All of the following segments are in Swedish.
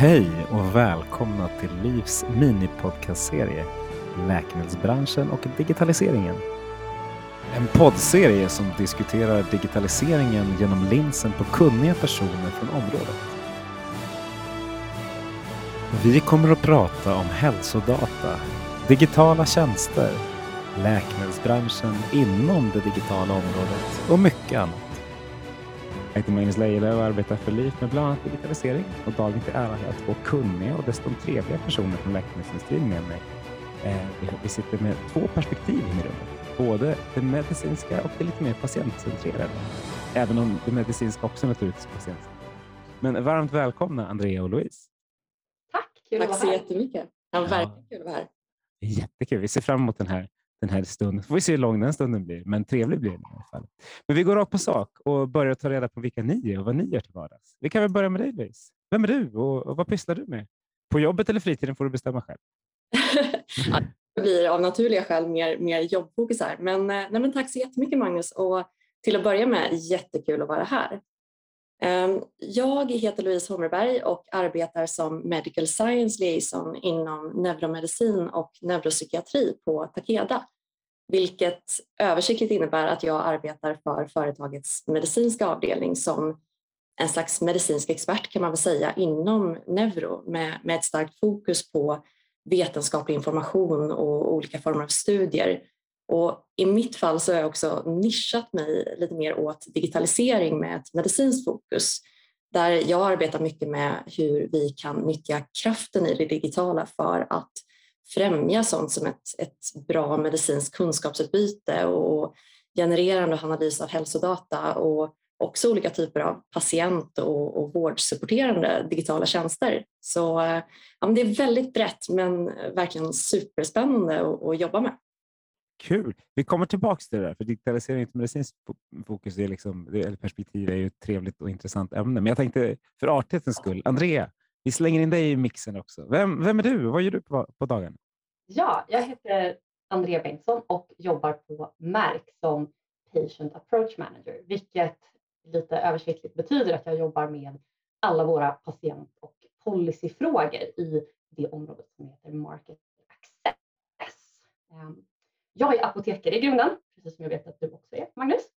Hej och välkomna till Livs minipodcastserie Läkemedelsbranschen och digitaliseringen. En poddserie som diskuterar digitaliseringen genom linsen på kunniga personer från området. Vi kommer att prata om hälsodata, digitala tjänster, läkemedelsbranschen inom det digitala området och mycket annat. Jag heter Magnus Lejelöw och arbetar för LIF med bland annat digitalisering. Och dagen till ära har jag två kunniga och dessutom trevliga personer från läkemedelsindustrin med mig. Eh, vi sitter med två perspektiv i rummet. Både det medicinska och det lite mer patientcentrerade. Även om det medicinska också naturligtvis är patientcentrerat. Men varmt välkomna Andrea och Louise. Tack, kul Tack att så jättemycket. Ja, verkligen kul att vara här. Jättekul. Vi ser fram emot den här, den här stunden. Får vi se hur lång den stunden blir, men trevlig blir den i alla fall. Men vi går rakt på sak och börjar ta reda på vilka ni är och vad ni gör till vardags. Vi kan väl börja med dig Louise. Vem är du och, och vad pysslar du med? På jobbet eller fritiden får du bestämma själv. Ja, det blir av naturliga skäl mer, mer jobbfokus här. Men, eh, nej, men tack så jättemycket Magnus och till att börja med jättekul att vara här. Ehm, jag heter Louise Hommerberg och arbetar som Medical Science Liaison inom neuromedicin och neuropsykiatri på Takeda. Vilket översiktligt innebär att jag arbetar för företagets medicinska avdelning som en slags medicinsk expert kan man väl säga inom neuro med, med ett starkt fokus på vetenskaplig information och olika former av studier. Och I mitt fall så har jag också nischat mig lite mer åt digitalisering med ett medicinskt fokus där jag arbetar mycket med hur vi kan nyttja kraften i det digitala för att främja sånt som ett, ett bra medicinskt kunskapsutbyte och genererande och analys av hälsodata och också olika typer av patient och, och vårdsupporterande digitala tjänster. Så eh, ja, men det är väldigt brett men verkligen superspännande att, att jobba med. Kul! Vi kommer tillbaka till det där, för digitalisering och medicinskt fokus är liksom, eller perspektiv är ju ett trevligt och intressant ämne. Men jag tänkte för artighetens skull, Andrea, vi slänger in dig i mixen också. Vem, vem är du och vad gör du på, på dagen? Ja, jag heter Andrea Bengtsson och jobbar på Merck som Patient Approach Manager, vilket lite översiktligt betyder att jag jobbar med alla våra patient och policyfrågor i det området som heter Market Access. Ehm, jag är apotekare i grunden, precis som jag vet att du också är, Magnus.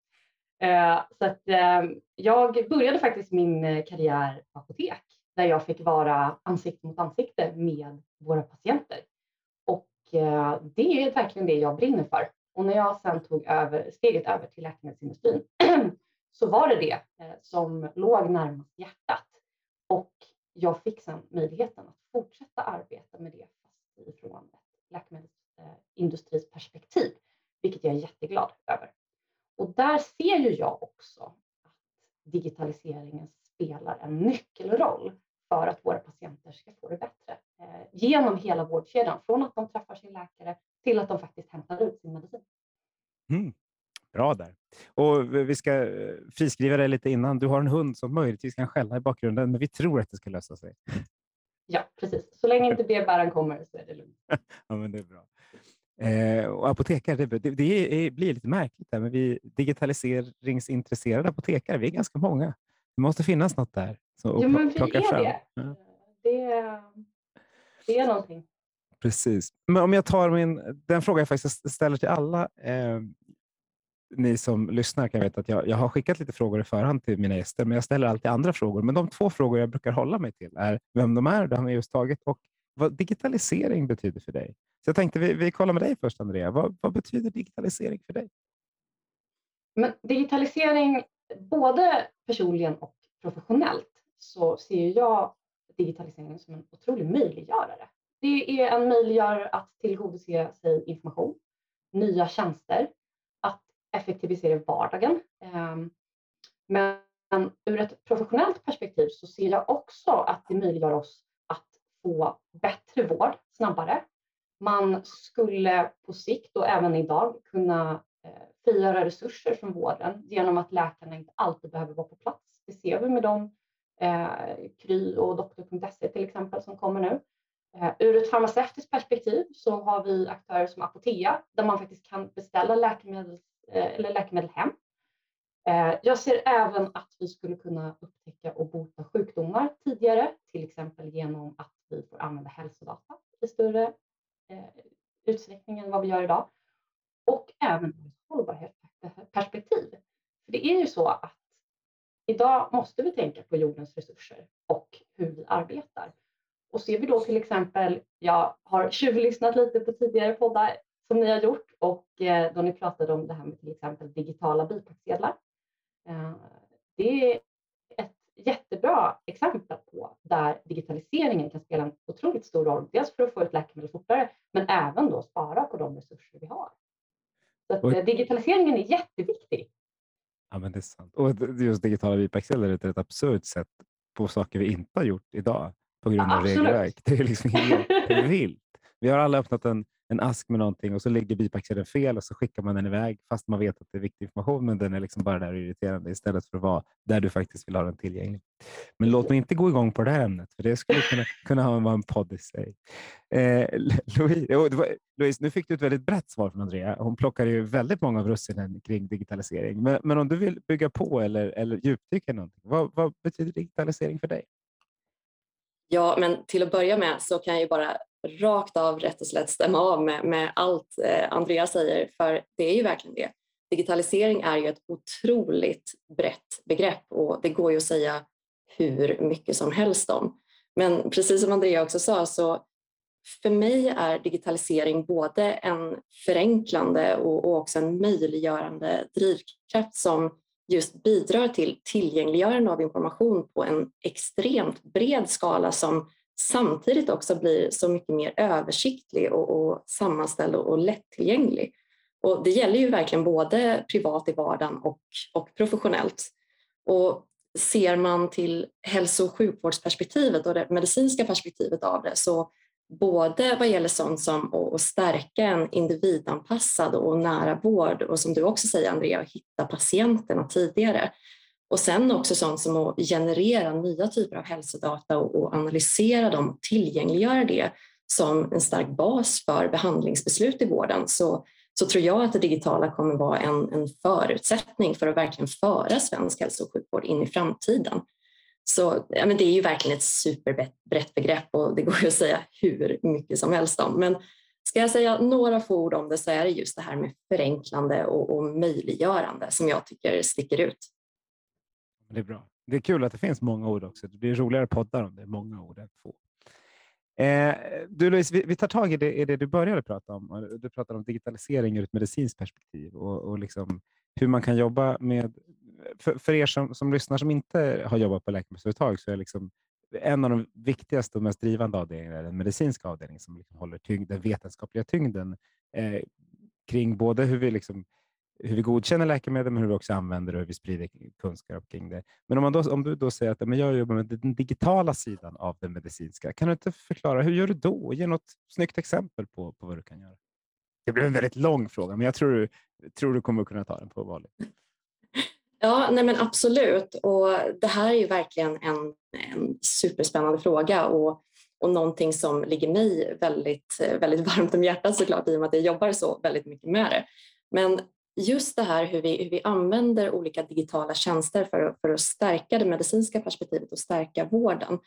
Eh, så att eh, jag började faktiskt min eh, karriär på apotek där jag fick vara ansikte mot ansikte med våra patienter. Och det är verkligen det jag brinner för. Och när jag sen tog över, steget över till läkemedelsindustrin så var det det som låg närmast hjärtat. Och jag fick sen möjligheten att fortsätta arbeta med det ifrån ett läkemedelsindustris perspektiv, vilket jag är jätteglad över. Och där ser ju jag också att digitaliseringen spelar en nyckelroll för att våra patienter ska få det bättre eh, genom hela vårdkedjan, från att de träffar sin läkare till att de faktiskt hämtar ut sin medicin. Mm. Bra där. Och vi ska eh, friskriva dig lite innan. Du har en hund som möjligtvis kan skälla i bakgrunden, men vi tror att det ska lösa sig. Ja, precis. Så länge inte brevbäraren kommer så är det lugnt. Ja, men det är bra. Eh, och apotekare, det, det, är, blir lite märkligt där, men vi digitaliseringsintresserade apotekare, vi är ganska många. Det måste finnas något där. Så, att Jo, men vi är fram. det. Ja. Det, det är någonting. Precis. Men om jag tar min, den fråga jag faktiskt ställer till alla eh, ni som lyssnar kan veta att jag, jag har skickat lite frågor i förhand till mina gäster, men jag ställer alltid andra frågor. Men de två frågor jag brukar hålla mig till är vem de är, det har vi just tagit, och vad digitalisering betyder för dig. Så jag tänkte vi, vi kollar med dig först, Andrea. Vad, vad betyder digitalisering för dig? Men digitalisering, både personligen och professionellt, så ser jag digitaliseringen som en otrolig möjliggörare. Det är en möjliggörare att tillgodose sig information, nya tjänster, att effektivisera vardagen. Ehm, men ur ett professionellt perspektiv så ser jag också att det möjliggör oss få bättre vård snabbare. Man skulle på sikt och även idag kunna eh, frigöra resurser från vården genom att läkarna inte alltid behöver vara på plats. Det ser vi med de eh, Kry och doktor.se till exempel som kommer nu. Eh, ur ett farmaceutiskt perspektiv så har vi aktörer som Apotea där man faktiskt kan beställa läkemedel, eh, eller läkemedel hem. Eh, jag ser även att vi skulle kunna upptäcka och bota sjukdomar tidigare, till exempel genom att vi får använda hälsodata i större eh, utsträckning än vad vi gör idag. Och även ur ett hållbarhetsperspektiv. För det är ju så att idag måste vi tänka på jordens resurser och hur vi arbetar. Och ser vi då till exempel, jag har tjuvlyssnat lite på tidigare poddar som ni har gjort och eh, då ni pratade om det här med till exempel digitala bipacksedlar. Eh, det jättebra exempel på där digitaliseringen kan spela en otroligt stor roll. Dels för att få ut läkemedel fortare, men även då spara på de resurser vi har. Så att, eh, digitaliseringen är jätteviktig. Ja, men det är sant. Och just digitala bipacksedlar är ett absurt sätt på saker vi inte har gjort idag på grund av regelverk. Det är liksom helt vilt. Vi har alla öppnat en, en ask med någonting och så ligger bipacksedeln fel och så skickar man den iväg fast man vet att det är viktig information men den är liksom bara där och irriterande istället för att vara där du faktiskt vill ha den tillgänglig. Men låt mig inte gå igång på det här ämnet för det skulle kunna, kunna vara en podd i sig. Eh, Louise, oh, var, Louise, nu fick du ett väldigt brett svar från Andrea. Hon plockade ju väldigt många av russinen kring digitalisering. Men, men om du vill bygga på eller, eller djupdyka någonting, vad, vad betyder digitalisering för dig? Ja, men till att börja med så kan jag ju bara rakt av rätt och slätt stämma av med, med allt eh, Andreas säger, för det är ju verkligen det. Digitalisering är ju ett otroligt brett begrepp och det går ju att säga hur mycket som helst om. Men precis som Andrea också sa så för mig är digitalisering både en förenklande och, och också en möjliggörande drivkraft som just bidrar till tillgängliggörande av information på en extremt bred skala som samtidigt också blir så mycket mer översiktlig och, och sammanställd och, och lättillgänglig. Och det gäller ju verkligen både privat i vardagen och, och professionellt. Och ser man till hälso och sjukvårdsperspektivet och det medicinska perspektivet av det så både vad gäller sånt som att stärka en individanpassad och nära vård och som du också säger Andrea, hitta patienterna tidigare. Och sen också sånt som att generera nya typer av hälsodata och, analysera dem och tillgängliggöra det som en stark bas för behandlingsbeslut i vården så, så tror jag att det digitala kommer vara en, en förutsättning för att verkligen föra svensk hälso och sjukvård in i framtiden. Så ja, men det är ju verkligen ett superbrett begrepp och det går ju att säga hur mycket som helst om. Men ska jag säga några få ord om det så är det just det här med förenklande och, och möjliggörande som jag tycker sticker ut. Det är bra. Det är kul att det finns många ord också. Det blir roligare poddar om det är många ord än få. Eh, du Louise, vi, vi, tar tag i det, i det, du började prata om. Du pratade om digitalisering ur ett medicinskt perspektiv och, och liksom hur man kan jobba med för, för er som, som lyssnar som inte har jobbat på läkemedelsföretag så är liksom en av de viktigaste och mest drivande avdelningarna den medicinska avdelningen som liksom håller tyngd, den vetenskapliga tyngden eh, kring både hur vi, liksom, hur vi godkänner läkemedel men hur vi också använder och hur vi sprider kunskap kring det. Men om, man då, om du då säger att men jag jobbar med den digitala sidan av den medicinska, kan du inte förklara hur gör du då? Ge något snyggt exempel på, på vad du kan göra. Det blir en väldigt lång fråga, men jag tror, tror du kommer kunna ta den på vanligt. Ja, nej men absolut. Och det här är ju verkligen en, en superspännande fråga och, och någonting som ligger mig väldigt, väldigt varmt om hjärtat såklart i och med att jag jobbar så väldigt mycket med det. Men just det här hur vi, hur vi använder olika digitala tjänster för, för att stärka det medicinska perspektivet och stärka vården.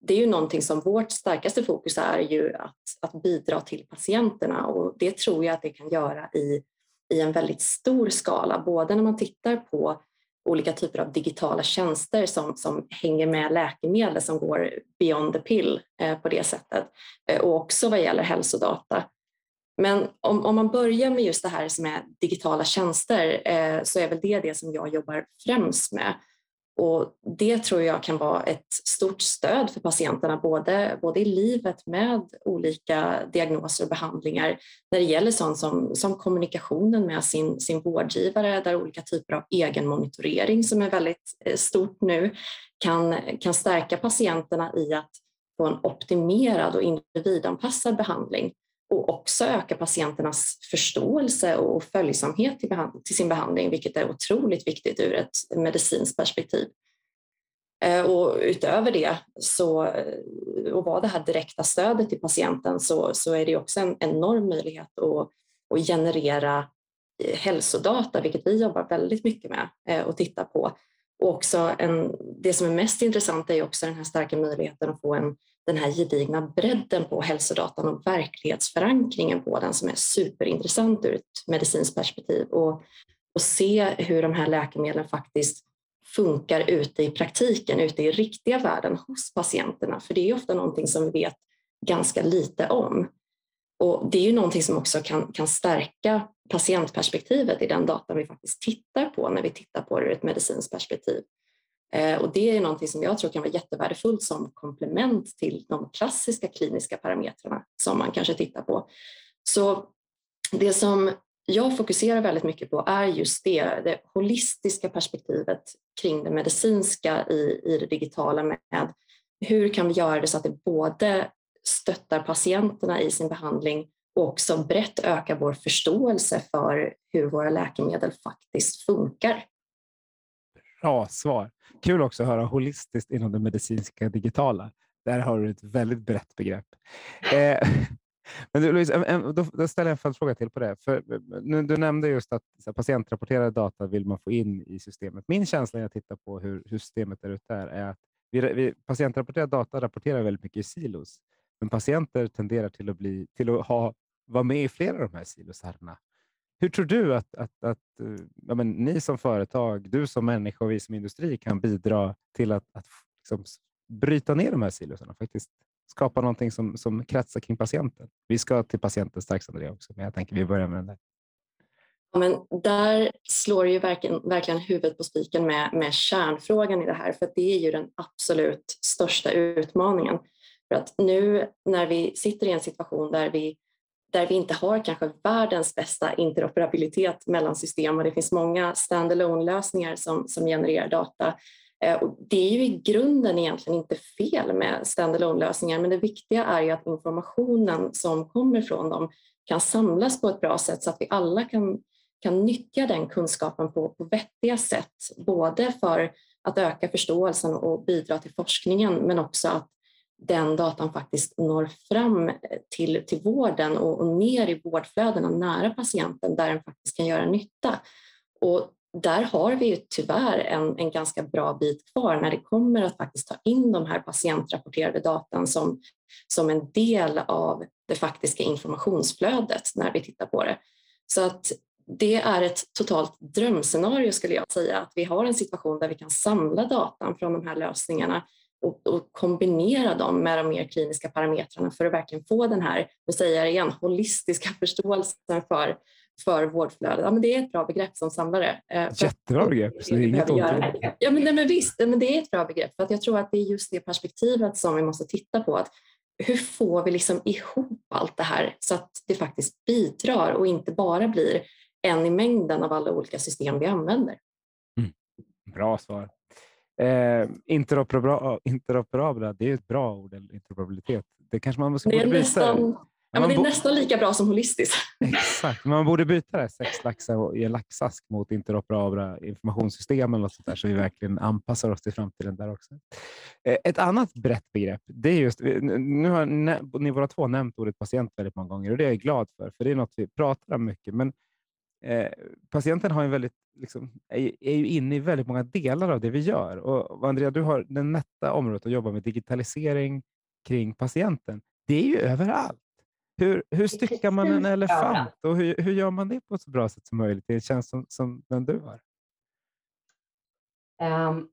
Det är ju någonting som vårt starkaste fokus är ju att, att bidra till patienterna och det tror jag att det kan göra i, i en väldigt stor skala, både när man tittar på olika typer av digitala tjänster som, som hänger med läkemedel som går beyond the pill eh, på det sättet eh, och också vad gäller hälsodata. Men om, om, man börjar med just det här som är digitala tjänster eh, så är väl det det som jag jobbar främst med. Och det tror jag kan vara ett stort stöd för patienterna både, både i livet med olika diagnoser och behandlingar när det gäller sånt som, som kommunikationen med sin, sin vårdgivare där olika typer av egenmonitorering som är väldigt eh, stort nu kan, kan stärka patienterna i att få en optimerad och individanpassad behandling och också öka patienternas förståelse och följsamhet till, till, sin behandling, vilket är otroligt viktigt ur ett medicinskt perspektiv. Eh, och utöver det, så, eh, och vara det här direkta stödet till patienten, så, så är det också en enorm möjlighet att, att generera eh, hälsodata, vilket vi jobbar väldigt mycket med och tittar på. Och också en, det som är mest intressant är också den här starka möjligheten att få en, den här gedigna bredden på hälsodatan och verklighetsförankringen på den som är superintressant ur ett medicinskt perspektiv och, och se hur de här läkemedlen faktiskt funkar ute i praktiken, ute i riktiga världen hos patienterna. För det är ofta någonting som vi vet ganska lite om. Och det är ju någonting som också kan, kan stärka patientperspektivet i den data vi faktiskt tittar på när vi tittar på det ur ett medicinskt perspektiv. Eh, och det är någonting som jag tror kan vara jättevärdefullt som komplement till de klassiska kliniska parametrarna som man kanske tittar på. Så det som jag fokuserar väldigt mycket på är just det, det holistiska perspektivet kring det medicinska i, i det digitala med hur kan vi göra det så att det både stöttar patienterna i sin behandling och också brett ökar vår förståelse för hur våra läkemedel faktiskt funkar. Bra svar. Kul också att höra holistiskt inom det medicinska digitala. Där har du ett väldigt brett begrepp. Eh, men du, Louise, då, då ställer jag en följdfråga till på det. För, du nämnde just att här, patientrapporterade data vill man få in i systemet. Min känsla när jag tittar på hur, hur systemet är ute är att vi, vi, patientrapporterad data rapporterar väldigt mycket i silos. Men patienter tenderar till att, bli, till att ha, vara med i flera av de här silosarna. Hur tror du att, att, att eh, ja, men, ni som företag, du som människa och vi som industri kan bidra till att, att liksom, bryta ner de här silosarna? Faktiskt skapa någonting som, som kretsar kring patienten. Vi ska till patienten strax, Andrea, också, men jag tänker vi börjar med den där. Ja, men där slår ju verkligen, verkligen huvudet på spiken med, med kärnfrågan i det här, för det är ju den absolut största utmaningen. För att nu när vi sitter i en situation där vi, där vi inte har kanske världens bästa interoperabilitet mellan system och det finns många standalone lösningar som, som genererar data. Eh, och det är ju i grunden egentligen inte fel med standalone lösningar men det viktiga är ju att informationen som kommer från dem kan samlas på ett bra sätt så att vi alla kan, kan nyttja den kunskapen på, på vettiga sätt. Både för att öka förståelsen och bidra till forskningen men också att den datan faktiskt når fram eh, till, till vården och, och ner i vårdflödena nära patienten där den faktiskt kan göra nytta. Och där har vi ju tyvärr en, en ganska bra bit kvar när det kommer att faktiskt ta in de här patientrapporterade datan som, som en del av det faktiska informationsflödet när vi tittar på det. Så att det är ett totalt drömscenario skulle jag säga, att vi har en situation där vi kan samla datan från de här lösningarna och, och, kombinera dem med de mer kliniska parametrarna för att verkligen få den här, nu säger jag igen, holistiska förståelsen för, för vårdflödet. Ja, men det är ett bra begrepp som samlare. Eh, Jättebra begrepp. Så det är inget ja, men, nej, men visst, men det är ett bra begrepp för att jag tror att det är just det perspektivet som vi måste titta på. Att hur får vi liksom ihop allt det här så att det faktiskt bidrar och inte bara blir en i mängden av alla olika system vi använder? Mm. Bra svar. Eh, interoperabla, interoperabla, det är ett bra ord, interoperabilitet. Det kanske man borde byta. Nästan, ja, men det är nästan lika bra som holistiskt. Exakt, man borde byta det sex laxar i en laxask mot interoperabla informationssystem eller något sånt där, så vi verkligen anpassar oss till framtiden där också. Eh, ett annat brett begrepp, det är just, nu har ni båda två nämnt ordet patient väldigt många gånger och det är jag glad för, för det är något vi pratar om mycket. Men Eh, patienten har en väldigt, liksom, är, är, ju inne i väldigt många delar av det vi gör. Och Andrea, du har det nätta området att jobba med digitalisering kring patienten. Det är ju överallt. Hur, hur styckar man en elefant och hur, hur gör man det på ett så bra sätt som möjligt i en tjänst som, som den du har? Um,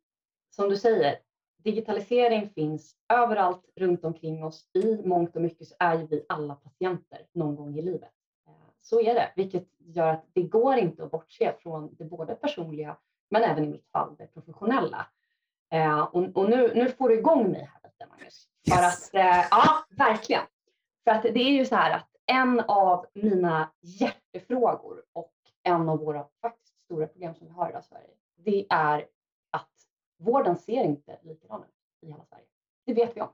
som du säger, digitalisering finns överallt runt omkring oss. I mångt och mycket så är vi alla patienter någon gång i livet. Så är det, vilket gör att det går inte att bortse från det både personliga men även i mitt fall det professionella. Eh, och, och nu, nu får du igång mig här lite Magnus. För att, eh, ja, verkligen. För att det är ju så här att en av mina hjärtefrågor och en av våra faktiskt stora problem som vi har idag i Sverige, det är att vården ser inte likadan ut i hela Sverige. Det vet vi om.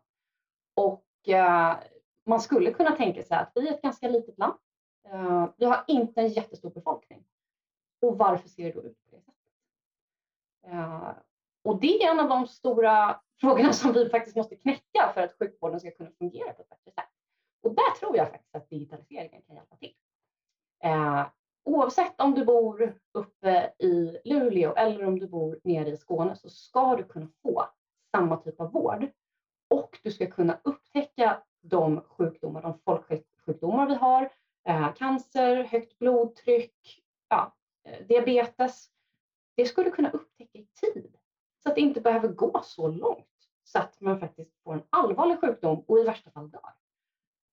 Och eh, man skulle kunna tänka sig att vi är ett ganska litet land Eh, vi har inte en jättestor befolkning. Och varför ser det då ut på det sättet? Eh, och det är en av de stora frågorna som vi faktiskt måste knäcka för att sjukvården ska kunna fungera på ett bättre sätt. Och där tror jag faktiskt att digitaliseringen kan hjälpa till. Eh, oavsett om du bor uppe i Luleå eller om du bor nere i Skåne så ska du kunna få samma typ av vård och du ska kunna upptäcka de sjukdomar, de folksjukdomar vi har, cancer, högt blodtryck, ja, eh, diabetes. Det du kunna upptäcka i tid så att det inte behöver gå så långt så att man faktiskt får en allvarlig sjukdom och i värsta fall dör.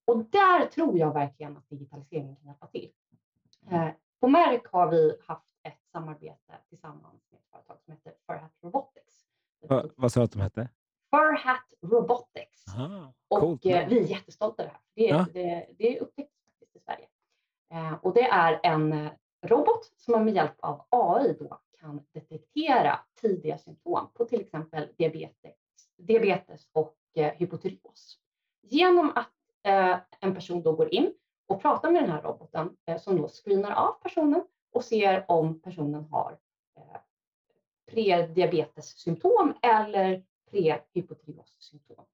Och där tror jag verkligen att digitaliseringen kan hjälpa till. Eh, på Merck har vi haft ett samarbete tillsammans med ett företag som heter Furhat Robotics. Va, vad sa du att de hette? Furhat Robotics. Aha, och eh, vi är jättestolta över det här. Det, ja. det, det i Sverige. Eh, och det är en eh, robot som med hjälp av AI då kan detektera tidiga symptom på till exempel diabetes, diabetes och eh, hypotyreos. Genom att eh, en person då går in och pratar med den här roboten eh, som då screenar av personen och ser om personen har eh, prediabetessymptom eller prehypotyreossymptom.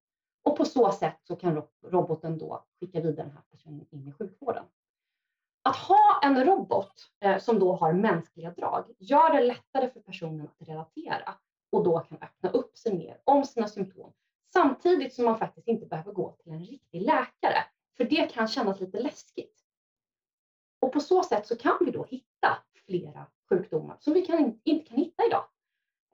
Och på så sätt så kan roboten då skicka vidare den här personen in i sjukvården. Att ha en robot eh, som då har mänskliga drag gör det lättare för personen att relatera och då kan öppna upp sig mer om sina symptom. Samtidigt som man faktiskt inte behöver gå till en riktig läkare, för det kan kännas lite läskigt. Och på så sätt så kan vi då hitta flera sjukdomar som vi kan, inte kan hitta idag.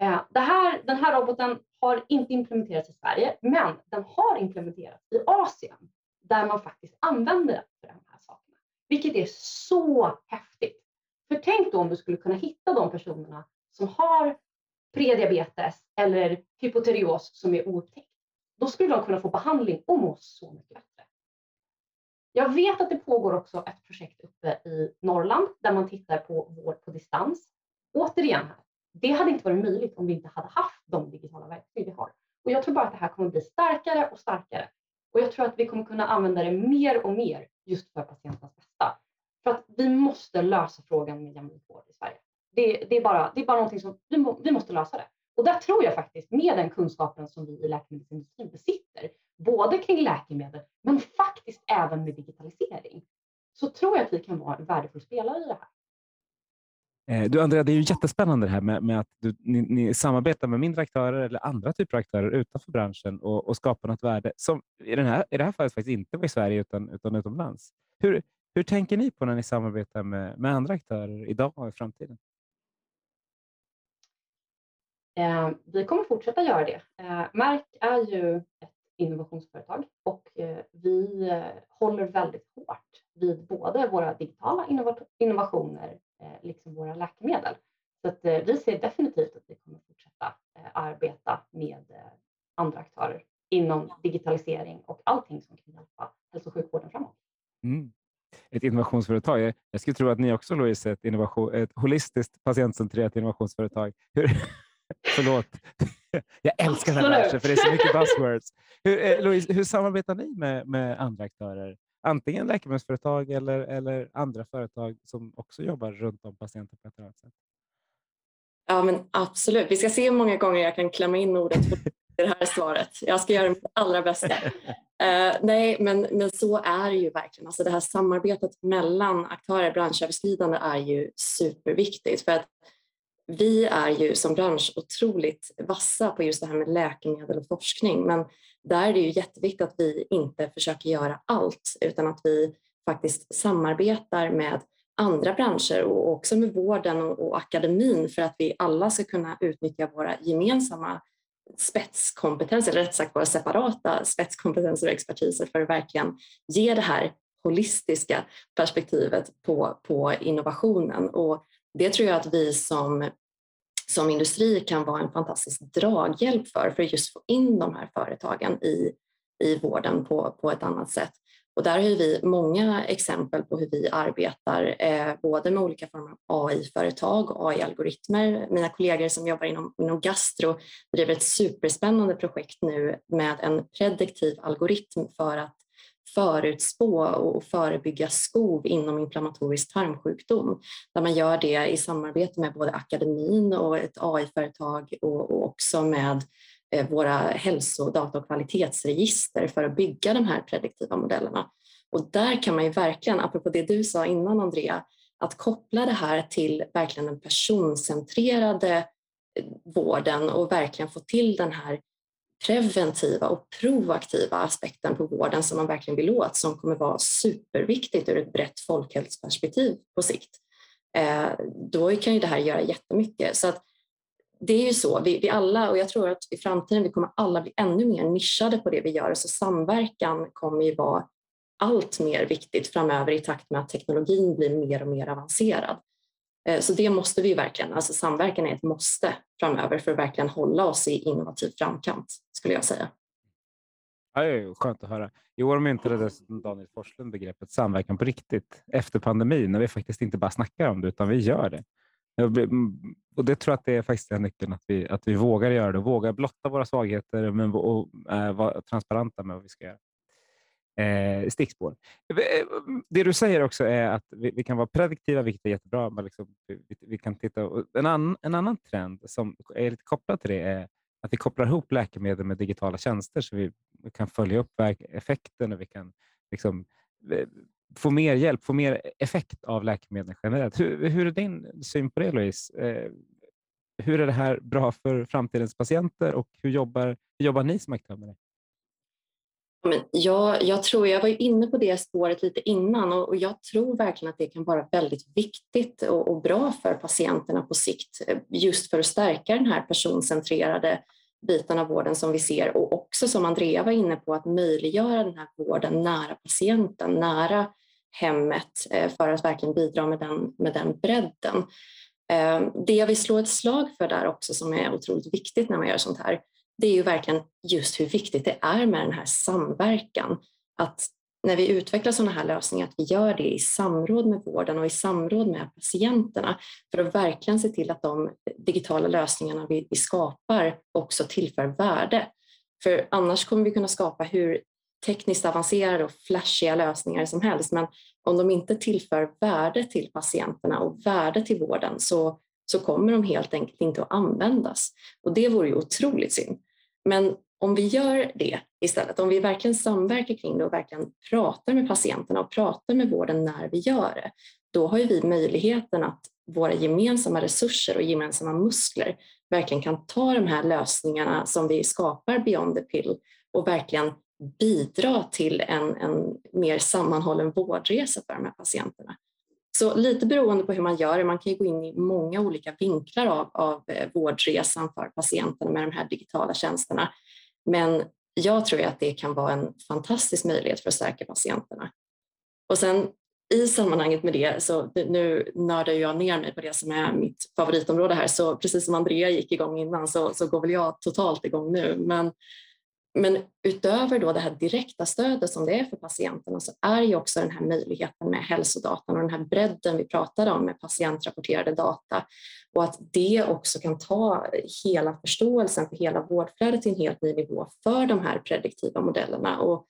Eh, det här, den här roboten har inte implementerats i Sverige, men den har implementerats i Asien där man faktiskt använder den för de här sakerna. Vilket är så häftigt. För tänk då om du skulle kunna hitta de personerna som har prediabetes eller hypotyreos som är oupptäckt. Då skulle de kunna få behandling och må så mycket bättre. Jag vet att det pågår också ett projekt uppe i Norrland där man tittar på vård på distans. Återigen, här, det hade inte varit möjligt om vi inte hade haft de digitala verktyg vi har. Och jag tror bara att det här kommer bli starkare och starkare. Och jag tror att vi kommer kunna använda det mer och mer just för patientens bästa. För att vi måste lösa frågan med jämlik vård i Sverige. Det, det, är bara, det är bara någonting som vi, må, vi måste lösa det. Och där tror jag faktiskt med den kunskapen som vi i läkemedelsindustrin besitter, både kring läkemedel men faktiskt även med digitalisering, så tror jag att vi kan vara en värdefull spelare i det här. Eh, du Andrea, det är ju jättespännande det här med, med att du, ni, ni, samarbetar med mindre aktörer eller andra typer av aktörer utanför branschen och, och skapar något värde som i, den här, i det här fallet faktiskt inte var i Sverige utan, utan utomlands. Hur, hur tänker ni på när ni samarbetar med, med andra aktörer idag och i framtiden? Eh, vi kommer fortsätta göra det. Eh, Mark är ju ett innovationsföretag och eh, vi eh, håller väldigt hårt vid både våra digitala innovationer liksom våra läkemedel. Så att, eh, vi ser definitivt att vi kommer fortsätta arbeta med andra aktörer inom digitalisering och allting som kan hjälpa hälso och sjukvården framåt. Mm. Ett innovationsföretag. Jag skulle tro att ni också Louise är ett, innovation, ett holistiskt patientcentrerat innovationsföretag. Hur, Förlåt. Jag älskar den här branschen för det är så mycket buzzwords. Hur, eh, Louise, hur samarbetar ni med, med andra aktörer? Antingen läkemedelsföretag eller, eller andra företag som också jobbar runt om patienter på ett annat sätt. Ja, men absolut. Vi ska se hur många gånger jag kan klämma in ordet i det här svaret. Jag ska göra mitt allra bästa. Uh, nej, men, men så är det ju verkligen. Alltså det här samarbetet mellan aktörer, branschöverskridande, är ju superviktigt. För att vi är ju som bransch otroligt vassa på just det här med läkemedel och forskning men där är det ju jätteviktigt att vi inte försöker göra allt utan att vi faktiskt samarbetar med andra branscher och också med vården och, akademin för att vi alla ska kunna utnyttja våra gemensamma spetskompetenser, eller rätt sagt våra separata spetskompetenser och expertiser för att verkligen ge det här holistiska perspektivet på, på innovationen. Och det tror jag att vi som, som industri kan vara en fantastisk draghjälp för, för att just få in de här företagen i, i vården på, på ett annat sätt. Och där har vi många exempel på hur vi arbetar, eh, både med olika former av AI-företag och AI-algoritmer. Mina kollegor som jobbar inom, inom gastro driver ett superspännande projekt nu med en prediktiv algoritm för att förutspå och förebygga skov inom inflammatorisk tarmsjukdom. Där man gör det i samarbete med både akademin och ett AI-företag och också med eh, våra hälsodata och kvalitetsregister för att bygga de här prediktiva modellerna. Och där kan man ju verkligen, apropå det du sa innan Andrea, att koppla det här till verkligen den personcentrerade eh, vården och verkligen få till den här preventiva och proaktiva aspekten på vården som man verkligen vill åt som kommer vara superviktigt ur ett brett folkhälsoperspektiv på sikt. Eh, då kan ju det här göra jättemycket. Så att det är ju så, vi, vi, alla, och jag tror att i framtiden vi kommer alla bli ännu mer nischade på det vi gör, så samverkan kommer ju vara allt mer viktigt framöver i takt med att teknologin blir mer och mer avancerad. Eh, så det måste vi verkligen, alltså samverkan är ett måste framöver för att verkligen hålla oss i innovativ framkant skulle jag säga. Ja, det är skönt att höra. I år myntade Daniel Forslund begreppet samverkan på riktigt efter pandemin när vi faktiskt inte bara snackar om det utan vi gör det. Och Det tror jag att det är faktiskt är nyckeln, att vi, att vi vågar göra det, vågar blotta våra svagheter men, och äh, vara transparenta med vad vi ska göra eh, stickspår. Eh, eh, det du säger också är att vi, vi kan vara prediktiva, vilket är jättebra. Men liksom, vi, vi, kan titta, en, an, en annan trend som är lite kopplad till det är att vi kopplar ihop läkemedel med digitala tjänster så vi kan följa upp effekten och vi kan liksom, eh, få mer hjälp, få mer effekt av läkemedel generellt. Hur, hur är din syn på det, Louise? Eh, hur är det här bra för framtidens patienter och hur jobbar, hur jobbar ni som aktör med det? Jag, jag tror, jag var ju inne på det spåret lite innan och, och jag tror verkligen att det kan vara väldigt viktigt och, och, bra för patienterna på sikt eh, just för att stärka den här personcentrerade biten av vården som vi ser och också som Andrea var inne på att möjliggöra den här vården nära patienten, nära hemmet eh, för att verkligen bidra med den, med den bredden. Eh, det jag vill slå ett slag för där också som är otroligt viktigt när man gör sånt här det är ju verkligen just hur viktigt det är med den här samverkan. Att när vi utvecklar sådana här lösningar, att vi gör det i samråd med vården och i samråd med patienterna för att verkligen se till att de digitala lösningarna vi, vi skapar också tillför värde. För annars kommer vi kunna skapa hur tekniskt avancerade och flashiga lösningar som helst, men om de inte tillför värde till patienterna och värde till vården så så kommer de helt enkelt inte att användas. Och det vore ju otroligt synd. Men om vi gör det istället, om vi verkligen samverkar kring det och verkligen pratar med patienterna och pratar med vården när vi gör det, då har ju vi möjligheten att våra gemensamma resurser och gemensamma muskler verkligen kan ta de här lösningarna som vi skapar beyond the pill och verkligen bidra till en, en mer sammanhållen vårdresa för de här patienterna. Så lite beroende på hur man gör det, man kan ju gå in i många olika vinklar av, av eh, vårdresan för patienterna med de här digitala tjänsterna. Men jag tror att det kan vara en fantastisk möjlighet för att stärka patienterna. Och sen i sammanhanget med det, så nu nördar jag ner mig på det som är mitt favoritområde här, så precis som Andrea gick igång innan så, så går väl jag totalt igång nu. Men men utöver då det här direkta stödet som det är för patienterna så är ju också den här möjligheten med hälsodatan och den här bredden vi pratade om med patientrapporterade data. Och att det också kan ta hela förståelsen för hela vårdflödet till en helt ny nivå för de här prediktiva modellerna och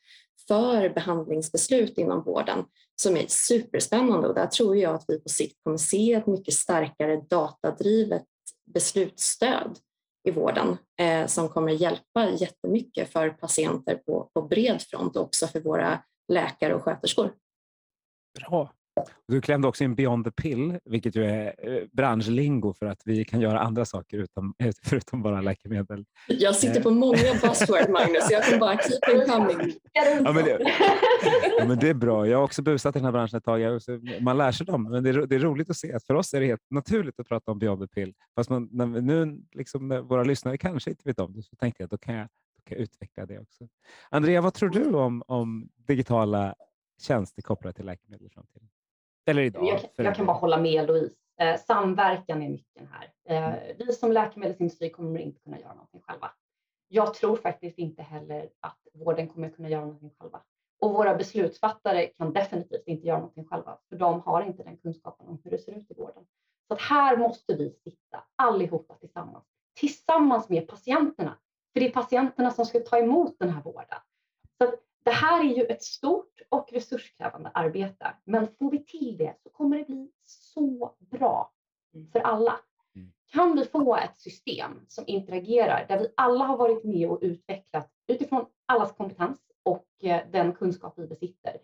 för behandlingsbeslut inom vården som är superspännande. Och där tror jag att vi på sikt kommer se ett mycket starkare datadrivet beslutsstöd i vården eh, som kommer hjälpa jättemycket för patienter på, på bred front och också för våra läkare och sköterskor. Bra. Du klämde också in Beyond the Pill, vilket ju är eh, branschlingo för att vi kan göra andra saker utan, förutom bara läkemedel. Jag sitter på många buzzword, Magnus. Jag kan bara keep them coming. Ja, men det, ja, men det är bra. Jag har också busat i den här branschen ett tag. Man lär sig dem, men det är, det är roligt att se att för oss är det helt naturligt att prata om Beyond the Pill. Fast man, när, nu liksom, när våra lyssnare kanske inte vet om det, så tänkte jag att då kan jag, då kan jag utveckla det också. Andrea, vad tror du om, om digitala tjänster kopplade till läkemedel i framtiden? Eller idag. Jag, jag kan bara hålla med Louise. Eh, samverkan är nyckeln här. Eh, mm. vi som läkemedelsindustri kommer inte kunna göra någonting själva. Jag tror faktiskt inte heller att vården kommer kunna göra någonting själva. Och våra beslutsfattare kan definitivt inte göra någonting själva, för de har inte den kunskapen om hur det ser ut i vården. Så att här måste vi sitta allihopa tillsammans, tillsammans med patienterna. För det är patienterna som ska ta emot den här vården. Så det här är ju ett stort och resurskrävande arbete, men får vi till det så kommer det bli så bra mm. för alla. Mm. Kan vi få ett system som interagerar där vi alla har varit med och utvecklat utifrån allas kompetens och eh, den kunskap vi besitter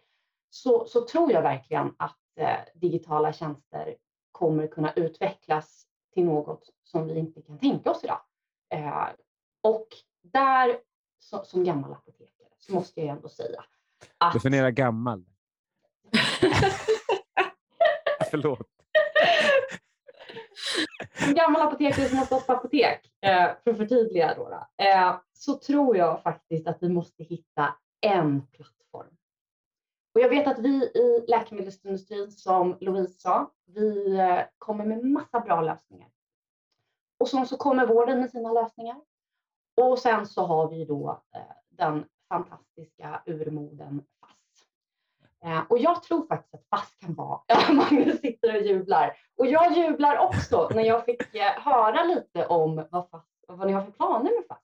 så, så tror jag verkligen att eh, digitala tjänster kommer kunna utvecklas till något som vi inte kan tänka oss idag. Eh, och där så, som gammal apotekare så måste jag ändå säga att... Definiera gammal. Förlåt. Som gammal apotekare som har stått på apotek, eh, för att förtydliga då, eh, så tror jag faktiskt att vi måste hitta en plattform. Och jag vet att vi i läkemedelsindustrin, som Louise sa, vi eh, kommer med massa bra lösningar. Och sen så kommer vården med sina lösningar. Och sen så har vi då den fantastiska urmoden FASS. Eh, och jag tror faktiskt att FASS kan vara, Magnus sitter och jublar, och jag jublar också när jag fick eh, höra lite om vad, FASS, vad ni har för planer med FASS.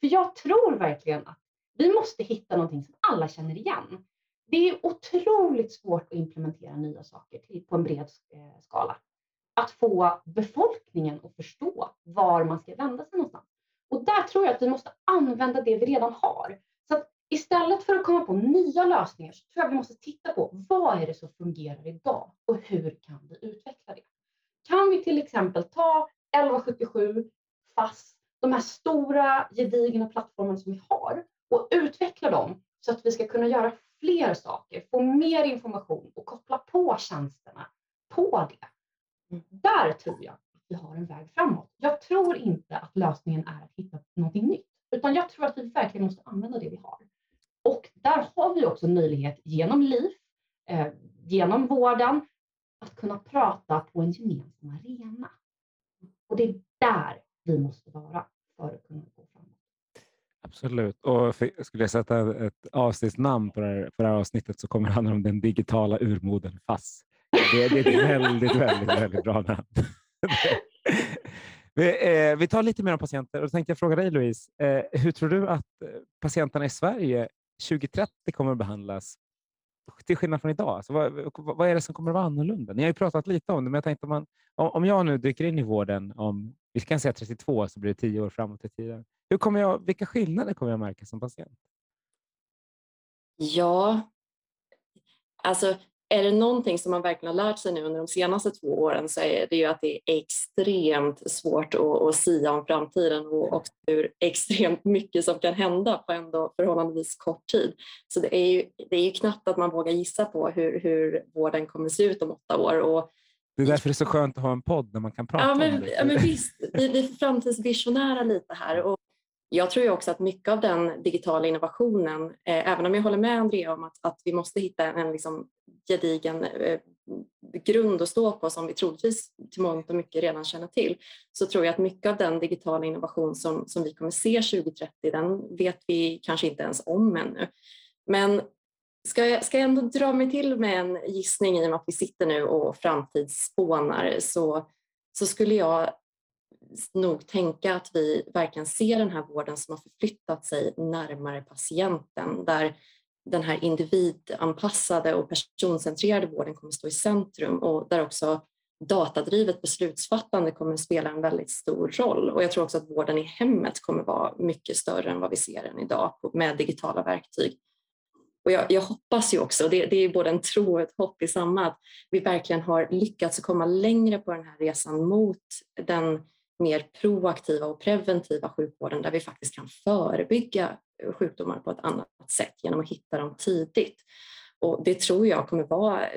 För jag tror verkligen att vi måste hitta någonting som alla känner igen. Det är otroligt svårt att implementera nya saker på en bred eh, skala. Att få befolkningen att förstå var man ska vända sig någonstans. Och där tror jag att vi måste använda det vi redan har. Istället för att komma på nya lösningar så tror jag vi måste titta på vad är det som fungerar idag och hur kan vi utveckla det? Kan vi till exempel ta 1177, FASS, de här stora gedigna plattformarna som vi har och utveckla dem så att vi ska kunna göra fler saker, få mer information och koppla på tjänsterna på det. Där tror jag att vi har en väg framåt. Jag tror inte att lösningen är att hitta någonting nytt, utan jag tror att vi verkligen måste använda det vi har. Och där har vi också möjlighet genom LIF, eh, genom vården, att kunna prata på en gemensam arena. Och det är där vi måste vara för att kunna gå framåt. Absolut. Och skulle jag sätta ett avsnittsnamn på det, här, på det här avsnittet så kommer det handla om den digitala urmoden FASS. Det, det är ett väldigt, väldigt, väldigt bra namn. vi, eh, vi tar lite mer om patienter och då tänkte jag fråga dig Louise, eh, hur tror du att patienterna i Sverige 2030 kommer att behandlas till skillnad från idag? Alltså, vad, vad, är det som kommer att vara annorlunda? Ni har ju pratat lite om det, men jag tänkte om, man, om jag nu dyker in i vården om, vi kan säga 32, så blir det 10 år framåt i tiden. Hur kommer jag, vilka skillnader kommer jag märka som patient? Ja, alltså är det någonting som man verkligen har lärt sig nu under de senaste två åren så är det ju att det är extremt svårt att, att sia om framtiden och också hur extremt mycket som kan hända på ändå förhållandevis kort tid. Så det är ju, det är ju knappt att man vågar gissa på hur, hur vården kommer se ut om åtta år. Och det är därför det är så skönt att ha en podd där man kan prata ja, men, om det. Ja, men visst, vi, vi är framtidsvisionära lite här och jag tror ju också att mycket av den digitala innovationen, eh, även om jag håller med Andrea om att, att vi måste hitta en liksom gedigen eh, grund att stå på som vi troligtvis till mångt och mycket redan känner till, så tror jag att mycket av den digitala innovation som, som vi kommer se 2030, den vet vi kanske inte ens om ännu. Men ska jag, ska jag ändå dra mig till med en gissning i och med att vi sitter nu och framtidsspånar så, så skulle jag nog tänka att vi verkligen ser den här vården som har förflyttat sig närmare patienten där den här individanpassade och personcentrerade vården kommer stå i centrum och där också datadrivet beslutsfattande kommer spela en väldigt stor roll. Och jag tror också att vården i hemmet kommer vara mycket större än vad vi ser än idag med digitala verktyg. Och jag, jag hoppas ju också, det, det, är både en tro och ett hopp i samma, att vi verkligen har lyckats komma längre på den här resan mot den mer proaktiva och preventiva sjukvården där vi faktiskt kan förebygga sjukdomar på ett annat sätt genom att hitta dem tidigt. Och det tror jag kommer vara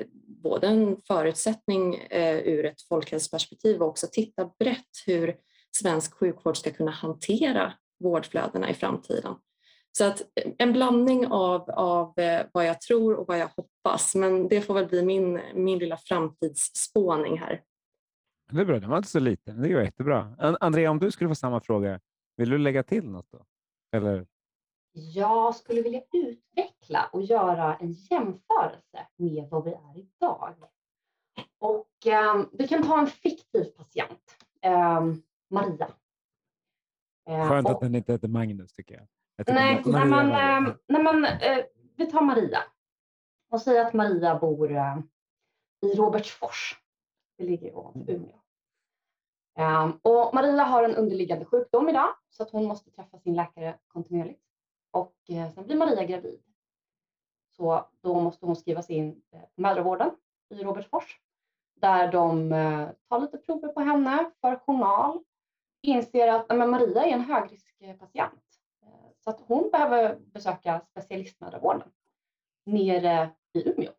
både en förutsättning eh, ur ett folkhälsoperspektiv och också titta brett hur svensk sjukvård ska kunna hantera vårdflödena i framtiden. Så att eh, en blandning av, av eh, vad jag tror och vad jag hoppas, men det får väl bli min, min lilla framtidsspåning här. Det är bra, den var inte så liten. Det går jättebra. Andrea, om du skulle få samma fråga, vill du lägga till något då? Eller? Jag skulle vilja utveckla och göra en jämförelse med vad vi är idag. Och um, vi kan ta en fiktiv patient, um, Maria. Uh, Skönt och, att den inte heter Magnus tycker jag. jag nej, när man, uh, när man, vi tar Maria och säger att Maria bor i Robertsfors det ligger ovanför Umeå. Um, och Maria har en underliggande sjukdom idag så att hon måste träffa sin läkare kontinuerligt. Och eh, sen blir Maria gravid. Så då måste hon skrivas in eh, på mödravården i Robertsfors där de eh, tar lite prover på henne för journal. Inser att men Maria är en högriskpatient eh, så att hon behöver besöka specialistmödravården nere i Umeå.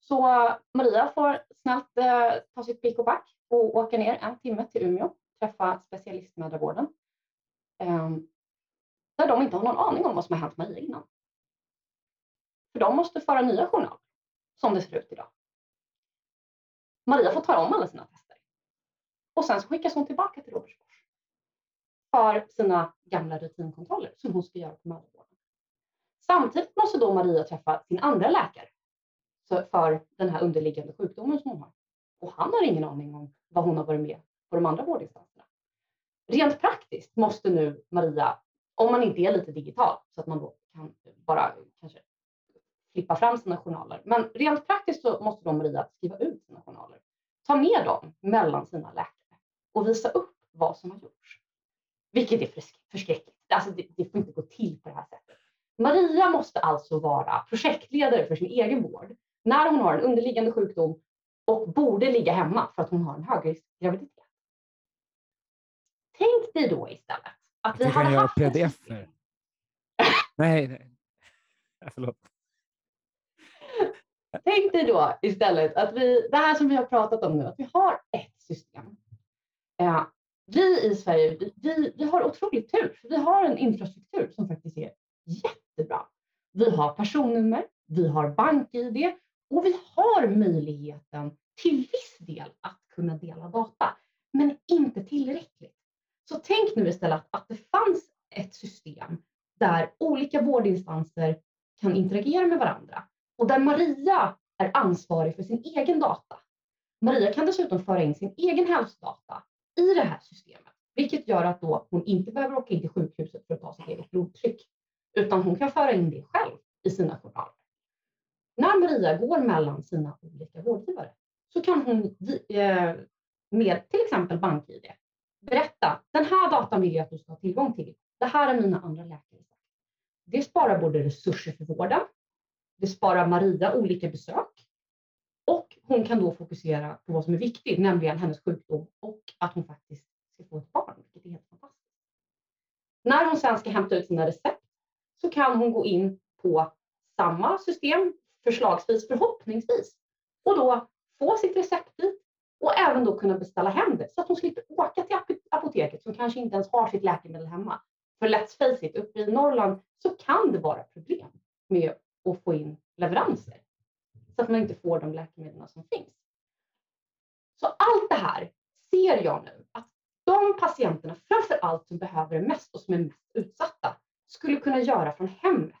Så Maria får snabbt eh, ta sitt pick och back och åka ner en timme till Umeå, träffa specialistmödravården. Ehm, där de inte har någon aning om vad som har hänt Maria innan. För de måste föra nya journaler som det ser ut idag. Maria får ta om alla sina tester. Och sen skickas hon tillbaka till Robertsfors för sina gamla rutinkontroller som hon ska göra på mödravården. Samtidigt måste då Maria träffa sin andra läkare för den här underliggande sjukdomen som hon har. Och han har ingen aning om vad hon har varit med på de andra vårdinstanserna. Rent praktiskt måste nu Maria, om man inte är lite digital så att man då kan bara kanske flippa fram sina journaler. Men rent praktiskt så måste då Maria skriva ut sina journaler, ta med dem mellan sina läkare och visa upp vad som har gjorts. Vilket är förskräckligt. Alltså det, det får inte gå till på det här sättet. Maria måste alltså vara projektledare för sin egen vård när hon har en underliggande sjukdom och borde ligga hemma för att hon har en högriskgraviditet. Tänk dig då istället att vi hade haft pdf Nej, nej. Förlåt. Tänk dig då istället att vi, det här som vi har pratat om nu, att vi har ett system. Eh, vi i Sverige, vi, vi, vi har otroligt tur, för vi har en infrastruktur som faktiskt är jättebra. Vi har personnummer, vi har bank-id och vi har möjligheten till viss del att kunna dela data, men inte tillräckligt. Så tänk nu istället att det fanns ett system där olika vårdinstanser kan interagera med varandra och där Maria är ansvarig för sin egen data. Maria kan dessutom föra in sin egen hälsodata i det här systemet, vilket gör att då hon inte behöver åka in till sjukhuset för att ta sitt eget blodtryck, utan hon kan föra in det själv i sina journaler. När Maria går mellan sina olika vårdgivare så kan hon eh, med till exempel BankID berätta, den här datan vill jag att du ska ha tillgång till. Det här är mina andra läkare. Det sparar både resurser för vården, det sparar Maria olika besök och hon kan då fokusera på vad som är viktigt, nämligen hennes sjukdom och att hon faktiskt ska få ett barn, vilket är helt fantastiskt. När hon sen ska hämta ut sina recept så kan hon gå in på samma system, förslagsvis förhoppningsvis, och då få sitt recept dit och även då kunna beställa hem det så att hon slipper åka till apoteket som kanske inte ens har sitt läkemedel hemma. För let's face it, uppe i Norrland så kan det vara problem med att få in leveranser så att man inte får de läkemedel som finns. Så allt det här ser jag nu att de patienterna, framför allt som behöver det mest och som är mest utsatta, skulle kunna göra från hemmet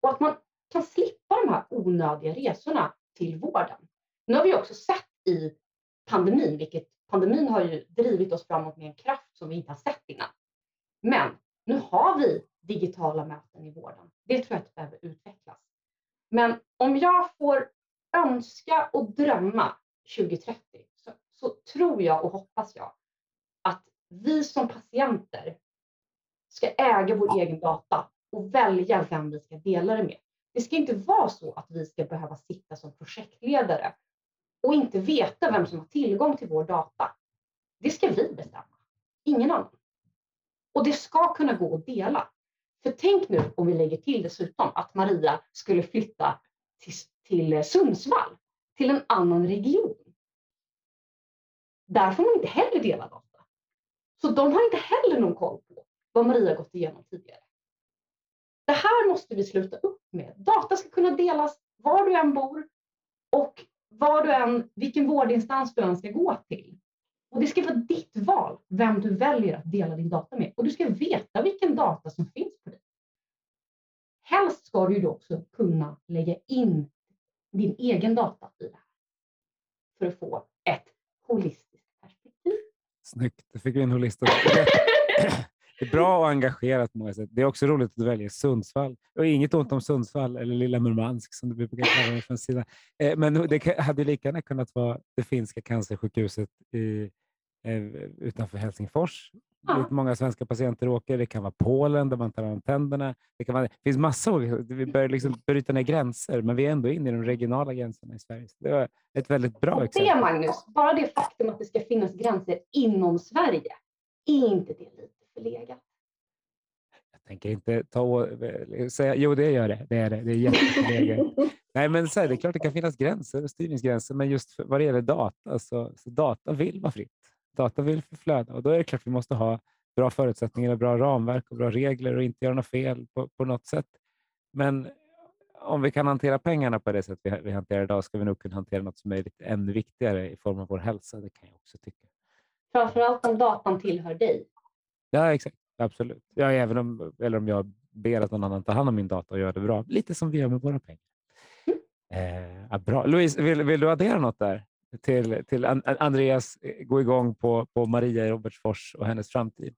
och att man kan slippa de här onödiga resorna till vården. Nu har vi också sett i pandemin, vilket pandemin har ju drivit oss framåt med en kraft som vi inte har sett innan. Men nu har vi digitala möten i vården. Det tror jag att behöver utvecklas. Men om jag får önska och drömma 2030 så, så tror jag och hoppas jag att vi som patienter ska äga vår egen data och välja vem vi ska dela det med. Det ska inte vara så att vi ska behöva sitta som projektledare och inte veta vem som har tillgång till vår data. Det ska vi bestämma, ingen annan. Och det ska kunna gå att dela. För tänk nu om vi lägger till dessutom att Maria skulle flytta till, till Sundsvall, till en annan region. Där får man inte heller dela data. Så de har inte heller någon koll på vad Maria gått igenom tidigare. Det här måste vi sluta upp med. Data ska kunna delas var du än bor och var du än, vilken vårdinstans du än ska gå till. Och det ska vara ditt val vem du väljer att dela din data med. Och du ska veta vilken data som finns på dig. Helst ska du då också kunna lägga in din egen data i det här. För att få ett holistiskt perspektiv. Snyggt, du fick in holistiskt. Det är bra och engagerat på många sätt. Det är också roligt att du väljer Sundsvall. Och inget ont om Sundsvall eller lilla Murmansk som du brukar kalla det från sidan. Eh, men det hade lika gärna kunnat vara det finska cancersjukhuset i, eh, utanför Helsingfors. Ja. många svenska patienter åker. Det kan vara Polen där man tar hand tänderna. Det, kan vara, det finns massor. Vi börjar liksom bryta ner gränser, men vi är ändå inne i de regionala gränserna i Sverige. Så Det var ett väldigt bra det exempel. Magnus, bara det faktum att det ska finnas gränser inom Sverige, är inte det lite förlegat? Jag tänker inte ta säga, jo det gör det. Det är det. Det är jätteförlegat. Nej, men så här, det är klart det kan finnas gränser och styrningsgränser, men just för, vad det gäller data så, så data vill vara fritt. Data vill förflöda och då är det klart vi måste ha bra förutsättningar, och bra ramverk och bra regler och inte göra något fel på, på något sätt. Men om vi kan hantera pengarna på det sätt vi, vi hanterar idag ska vi nog kunna hantera något som är lite ännu viktigare i form av vår hälsa. Det kan jag också tycka. Framförallt om datan tillhör dig. Ja, exakt. Absolut. Ja, även om, eller om jag ber att någon annan tar hand om min data och gör det bra. Lite som vi gör med våra pengar. Eh, bra. Louise, vill, vill du addera något där? Till, till Andreas eh, gå igång på, på Maria i Robertsfors och hennes framtid.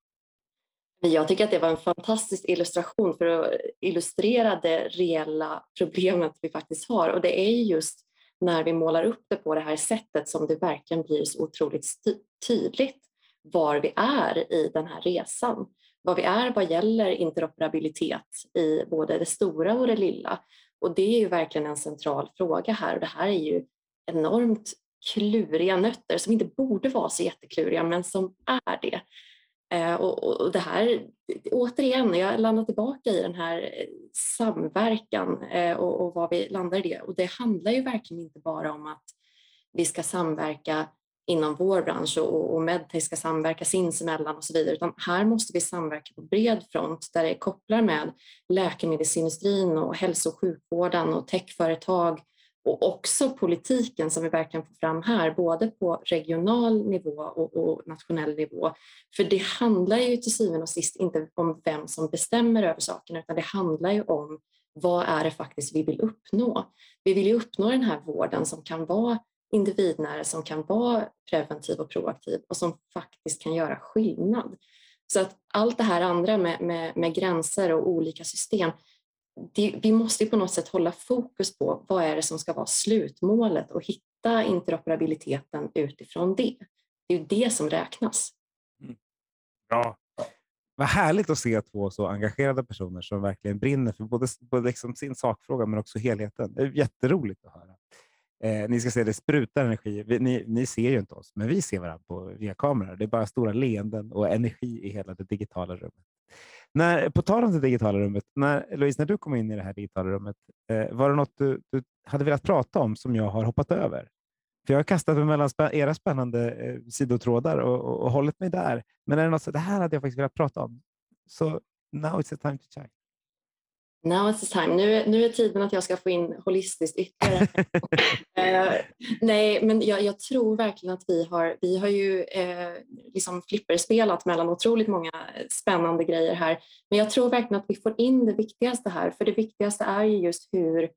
Jag tycker att det var en fantastisk illustration för att illustrera det reella problemet vi faktiskt har och det är just när vi målar upp det på det här sättet som det verkligen blir så otroligt tydligt var vi är i den här resan. Vad vi är vad gäller interoperabilitet i både det stora och det lilla. Och det är ju verkligen en central fråga här och det här är ju enormt kluriga nötter som inte borde vara så jättekluriga men som är det. Eh, och, och- och det här, återigen, jag landar tillbaka i den här eh, samverkan eh, och, och vad vi landar i det. Och det handlar ju verkligen inte bara om att vi ska samverka inom vår bransch och, och medtech ska samverka sinsemellan och så vidare, utan här måste vi samverka på bred front där det kopplar med läkemedelsindustrin och hälso och sjukvården och techföretag och också politiken som vi verkligen får fram här, både på regional nivå och, och nationell nivå. För det handlar ju till syvende och sist inte om vem som bestämmer över sakerna, utan det handlar ju om vad är det faktiskt vi vill uppnå? Vi vill ju uppnå den här vården som kan vara individnära, som kan vara preventiv och proaktiv och som faktiskt kan göra skillnad. Så att allt det här andra med, med, med gränser och olika system, det, vi måste ju på något sätt hålla fokus på vad är det som ska vara slutmålet och hitta interoperabiliteten utifrån det. Det är ju det som räknas. Mm. Bra. Vad härligt att se två så engagerade personer som verkligen brinner för både, både liksom sin sakfråga men också helheten. Det är jätteroligt att höra. Eh, ni ska se, det sprutar energi. Vi, ni, ni ser ju inte oss, men vi ser varandra på, via kameror. Det är bara stora leenden och energi i hela det digitala rummet. När, på tal om det digitala rummet, när, Louise, när du kom in i det här digitala rummet, eh, var det något du, du hade velat prata om som jag har hoppat över? För jag har kastat mig mellan spä- era spännande eh, sidotrådar och, och, och hållit mig där. Men är det något så det här hade jag faktiskt velat prata om. Så now it's the time to shine. Now it's the time. Nu, nu är tiden att jag ska få in holistiskt ytterligare. eh, nej, men jag, jag tror verkligen att vi har, vi har ju eh, liksom flipperspelat mellan otroligt många spännande grejer här. Men jag tror verkligen att vi får in det viktigaste här, för det viktigaste är ju just hur,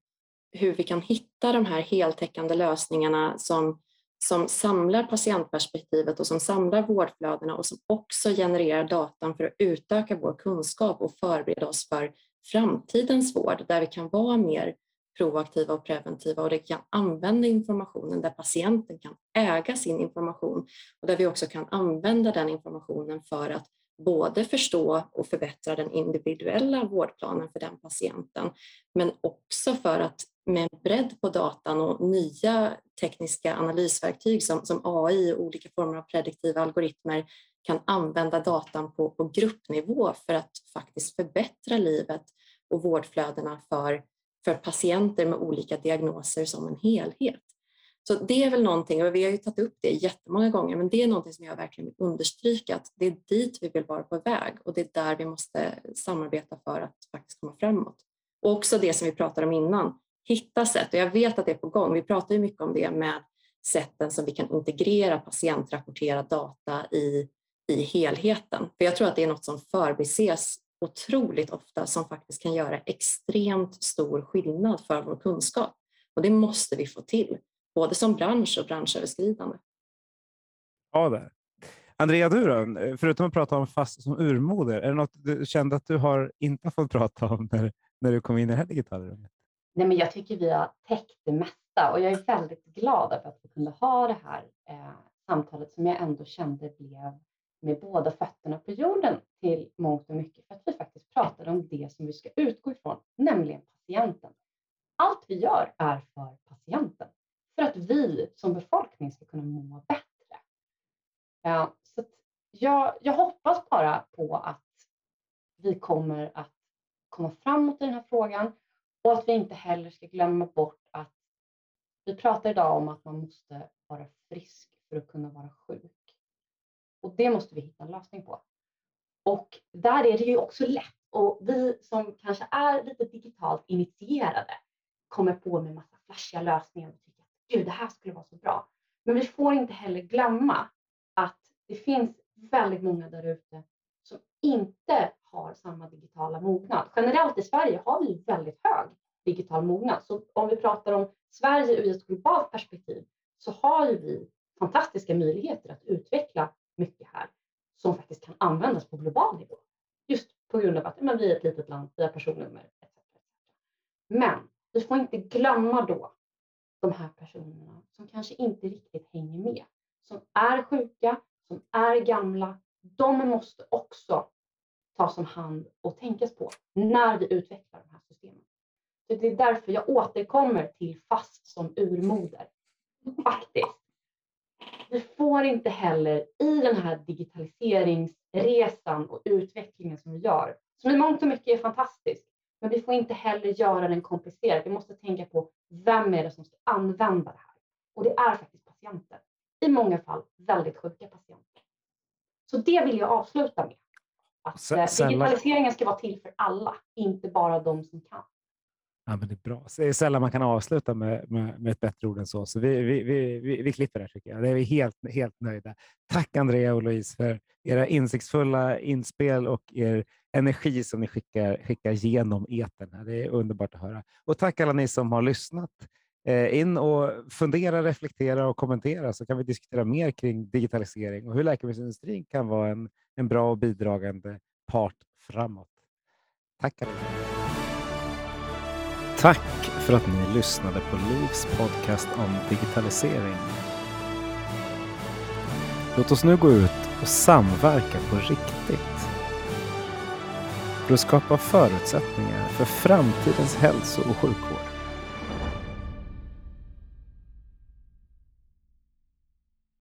hur vi kan hitta de här heltäckande lösningarna som, som samlar patientperspektivet och som samlar vårdflödena och som också genererar datan för att utöka vår kunskap och förbereda oss för framtidens vård där vi kan vara mer proaktiva och preventiva och det kan använda informationen där patienten kan äga sin information och där vi också kan använda den informationen för att både förstå och förbättra den individuella vårdplanen för den patienten men också för att med bredd på datan och nya tekniska analysverktyg som, som AI och olika former av prediktiva algoritmer kan använda datan på, på gruppnivå för att faktiskt förbättra livet och vårdflödena för, för patienter med olika diagnoser som en helhet. Så det är väl någonting, och vi har ju tagit upp det jättemånga gånger, men det är någonting som jag verkligen vill understryka att det är dit vi vill vara på väg och det är där vi måste samarbeta för att faktiskt komma framåt. Och också det som vi pratade om innan, hitta sätt, och jag vet att det är på gång, vi pratar ju mycket om det med sätten som vi kan integrera patientrapporterad data i, i helheten. För jag tror att det är något som förbises otroligt ofta som faktiskt kan göra extremt stor skillnad för vår kunskap. Och det måste vi få till, både som bransch och branschöverskridande. Ja, där. Andrea, du då? Förutom att prata om fast som urmoder, är det något du kände att du har inte fått prata om när, när du kom in i det här digitala rummet? Nej, men jag tycker vi har täckt det mesta och jag är väldigt glad över att vi kunde ha det här eh, samtalet som jag ändå kände blev med båda fötterna på jorden till mångt och mycket för att vi faktiskt pratar om det som vi ska utgå ifrån, nämligen patienten. Allt vi gör är för patienten, för att vi som befolkning ska kunna må bättre. Ja, så jag, jag hoppas bara på att vi kommer att komma framåt i den här frågan och att vi inte heller ska glömma bort att vi pratar idag om att man måste vara frisk för att kunna vara sjuk. Och det måste vi hitta en lösning på. Och där är det ju också lätt och vi som kanske är lite digitalt initierade kommer på med massa flashiga lösningar och gud, det här skulle vara så bra. Men vi får inte heller glömma att det finns väldigt många där ute som inte har samma digitala mognad. Generellt i Sverige har vi väldigt hög digital mognad. Så om vi pratar om Sverige ur ett globalt perspektiv så har ju vi fantastiska möjligheter att utveckla mycket här som faktiskt kan användas på global nivå. Just på grund av att men, vi är ett litet land, vi har personnummer etc. Men vi får inte glömma då de här personerna som kanske inte riktigt hänger med, som är sjuka, som är gamla. De måste också tas om hand och tänkas på när vi utvecklar de här systemen. Så det är därför jag återkommer till FAST som urmoder. Faktiskt. Vi får inte heller i den här digitaliseringsresan och utvecklingen som vi gör, som i mångt och mycket är fantastisk, men vi får inte heller göra den komplicerad. Vi måste tänka på vem är det som ska använda det här? Och det är faktiskt patienter. I många fall väldigt sjuka patienter. Så det vill jag avsluta med. Att eh, digitaliseringen ska vara till för alla, inte bara de som kan. Ja, men det är bra. Det är sällan man kan avsluta med, med, med ett bättre ord än så. Så vi, vi, vi, vi, vi klipper där tycker jag. Det är vi helt, helt nöjda. Tack Andrea och Louise för era insiktsfulla inspel och er energi som ni skickar, skickar genom eten. Det är underbart att höra. Och tack alla ni som har lyssnat. Eh, in och fundera, reflektera och kommentera så kan vi diskutera mer kring digitalisering och hur läkemedelsindustrin kan vara en, en bra och bidragande part framåt. Tack allihopa. Tack för att ni lyssnade på Livs podcast om digitalisering. Låt oss nu gå ut och samverka på riktigt. För att skapa förutsättningar för framtidens hälso och sjukvård.